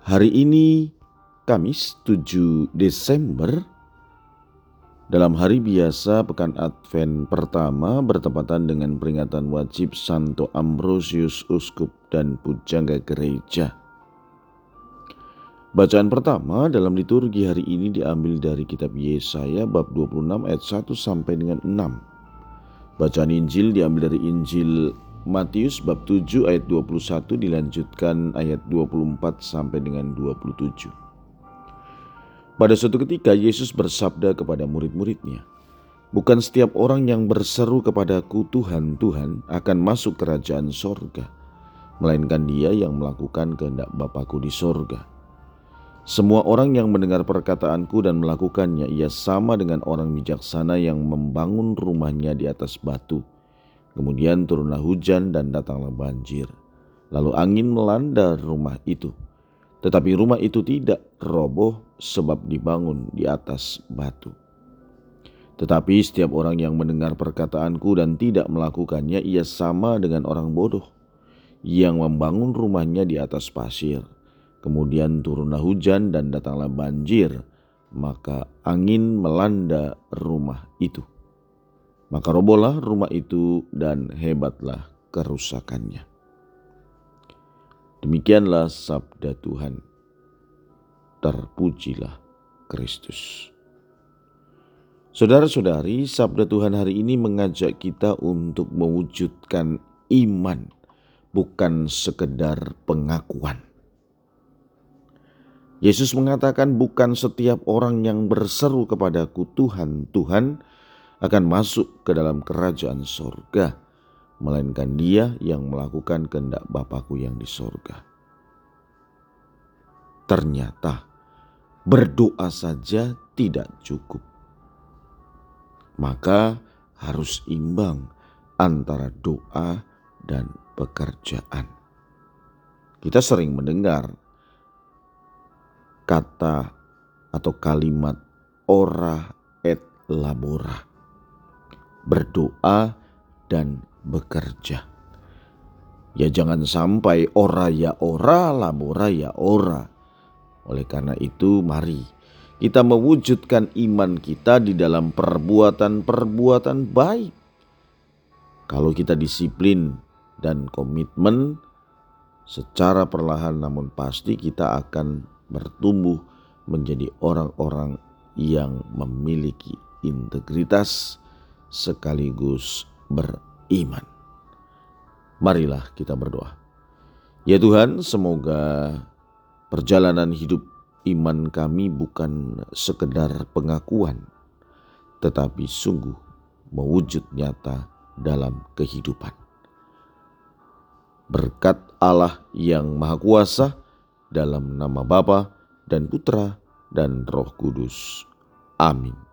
Hari ini Kamis 7 Desember dalam hari biasa pekan Advent pertama bertepatan dengan peringatan wajib Santo Ambrosius Uskup dan Pujangga Gereja. Bacaan pertama dalam liturgi hari ini diambil dari kitab Yesaya bab 26 ayat 1 sampai dengan 6. Bacaan Injil diambil dari Injil Matius bab 7 ayat 21 dilanjutkan ayat 24 sampai dengan 27. Pada suatu ketika Yesus bersabda kepada murid-muridnya, Bukan setiap orang yang berseru kepadaku Tuhan, Tuhan akan masuk kerajaan sorga, melainkan dia yang melakukan kehendak Bapakku di sorga. Semua orang yang mendengar perkataanku dan melakukannya, ia sama dengan orang bijaksana yang membangun rumahnya di atas batu. Kemudian turunlah hujan dan datanglah banjir. Lalu angin melanda rumah itu. Tetapi rumah itu tidak roboh sebab dibangun di atas batu. Tetapi setiap orang yang mendengar perkataanku dan tidak melakukannya, ia sama dengan orang bodoh yang membangun rumahnya di atas pasir. Kemudian turunlah hujan dan datanglah banjir, maka angin melanda rumah itu maka robohlah rumah itu dan hebatlah kerusakannya. Demikianlah sabda Tuhan. Terpujilah Kristus. Saudara-saudari, sabda Tuhan hari ini mengajak kita untuk mewujudkan iman, bukan sekedar pengakuan. Yesus mengatakan, "Bukan setiap orang yang berseru kepadaku, Tuhan, Tuhan, akan masuk ke dalam kerajaan sorga, melainkan dia yang melakukan kehendak Bapakku yang di sorga. Ternyata berdoa saja tidak cukup. Maka harus imbang antara doa dan pekerjaan. Kita sering mendengar kata atau kalimat ora et labora berdoa, dan bekerja. Ya jangan sampai ora ya ora, labora ya ora. Oleh karena itu mari kita mewujudkan iman kita di dalam perbuatan-perbuatan baik. Kalau kita disiplin dan komitmen secara perlahan namun pasti kita akan bertumbuh menjadi orang-orang yang memiliki integritas, sekaligus beriman. Marilah kita berdoa. Ya Tuhan, semoga perjalanan hidup iman kami bukan sekedar pengakuan, tetapi sungguh mewujud nyata dalam kehidupan. Berkat Allah yang Maha Kuasa dalam nama Bapa dan Putra dan Roh Kudus. Amin.